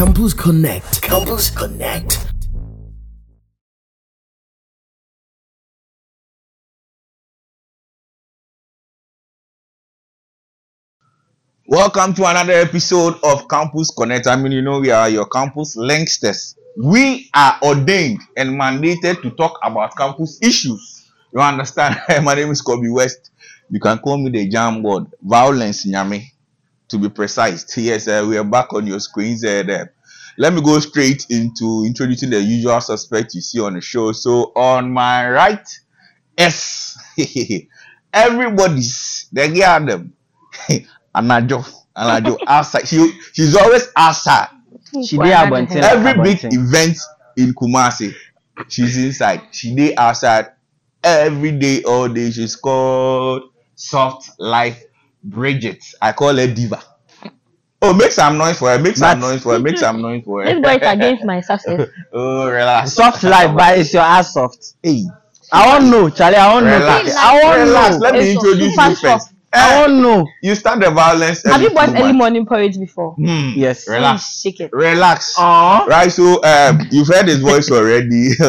Campus Connect. Campus Connect. Welcome to another episode of Campus Connect. I mean, you know, we are your campus linksters. We are ordained and mandated to talk about campus issues. You understand? My name is Kobe West. You can call me the jam board. Violence, Nyame, to be precise. Yes, uh, we are back on your screens. Uh, there. Let me go straight into introducing the usual suspect you see on the show. So, on my right, yes, everybody's the girl them. Anajo, Anajo outside. She, she's always outside. She dey abonten. Every big event in Kumasi, she's inside. She dey outside every day, all day. She's called Soft Life Bridget. I call her Diva. Oh, make some noise for her. Make some But- noise for her. Make some noise for This her. boy is against my success. oh, relax. Soft life, but it's your ass soft. Hey, I want know, Charlie. I want know. relax. I want relax. know. Let me It's introduce you soft. First. I Eh, want know. you start the violence. Have you bought two early morning porridge before? Hmm, Yes. Relax. Please Shake it. Relax. Aww. Right, so um, you've heard his voice already.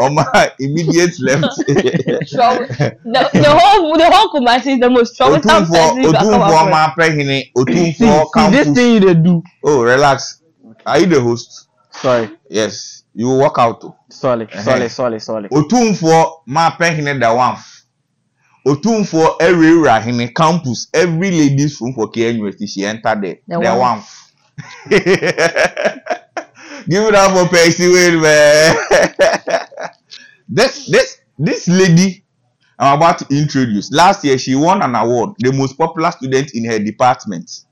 On my immediate left, Trouble. The, the whole the whole Kumasi is the most troublesome Otunfo person you can come Otunfo up with. ọmọ apẹhìnì See, Otunfo see this campus. thing you dey do. Oh, relax. Are you the host? Sorry, Yes. You will walk out. o. sorry, Eh-heh. sorry, sorry, sorry. Otunfo ma apẹhìnì da one. Otunfo ewéwura hìnì campus. Every ladies room for University she enter there. The The one. Give it up for Percy Wade, man. this this this lady I'm about to introduce. Last year she won an award, the most popular student in her department.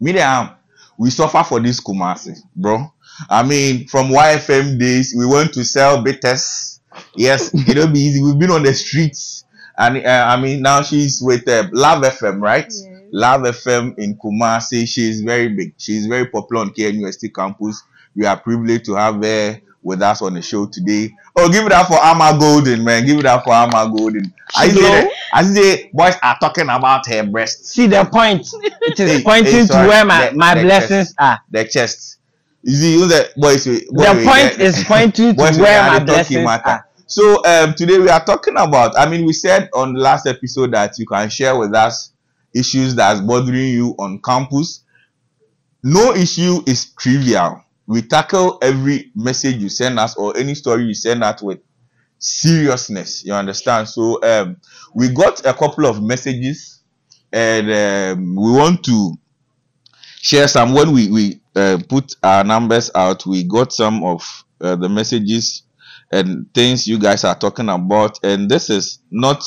Miriam, we suffer for this Kumasi, bro. I mean, from YFM days, we went to sell bitters. Yes, it don't be easy. We've been on the streets, and uh, I mean, now she's with uh, Love FM, right? Yes. Love FM in Kumasi. She's very big. She's very popular on KNUST campus. We are privileged to have her with us on the show today. Oh, give it up for Amma Golden, man. Give it up for Amma Golden. I see, say, glow. that- I say, boys are talking about her breasts, See the point. It is Hey, pointing hey, to where my, The- my the blessings are. the chest. You see, you know that boys. we- boy, The we point get- is pointing to boys where are my the blessings are. So um, today we are talking about. I mean, we said on the last episode that you can share with us issues that's bothering you on campus. No issue is trivial. We tackle every message you send us or any story you send us with seriousness. You understand? So um, we got a couple of messages, and um, we want to share some. When we we uh, put our numbers out, we got some of uh, the messages and things you guys are talking about, and this is not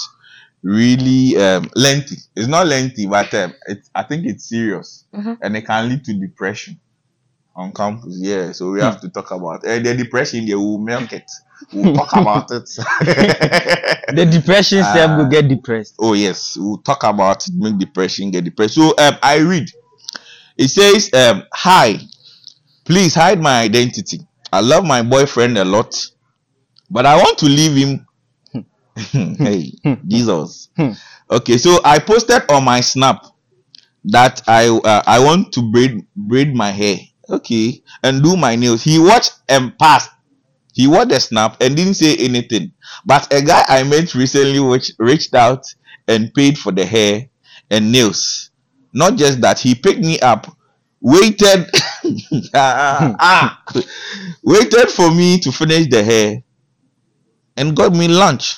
really um, lengthy. It's not lengthy, but um, it's I think it's serious, Mhm. and it can lead to depression on campus. Yeah, so we have to talk about uh, the depression. They will milk it. We'll talk about it. The depression Ah. self will get depressed. Oh yes, we'll talk about it, make depression get depressed. So um, I read. It says, um, "Hi, please hide my identity. I love my boyfriend a lot, but I want to leave him." hey, Jesus. Okay, so I posted on my snap that I uh, I want to braid braid my hair. Okay, and do my nails. He watched and passed. He watched the snap and didn't say anything. But a guy I met recently which reached out and paid for the hair and nails. Not just that, he picked me up, waited, ah, ah, waited for me to finish the hair, and got me lunch.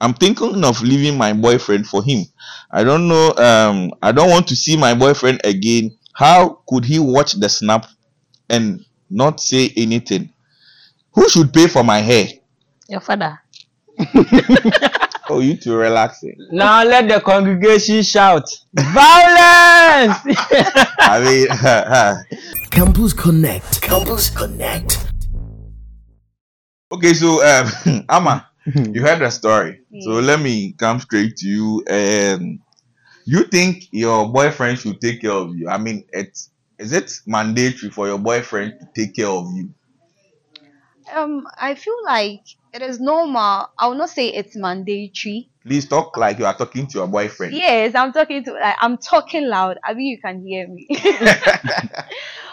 I'm thinking of leaving my boyfriend for him. I don't know. Um, I don't want to see my boyfriend again. How could he watch the snap and not say anything? Who should pay for my hair? Your father. Oh, you two relaxing. Now let the congregation shout. Violence! I mean, Campus Connect. Campus Connect. Okay. So, um, Amma, you heard the story. So let me come straight to you. And you think your boyfriend should take care of you? I mean, it's is it mandatory for your boyfriend to take care of you? Um, I feel like it is normal. I will not say it's mandatory. Please talk like you are talking to your boyfriend. Yes, I'm talking to like I'm talking loud. I mean you can hear me.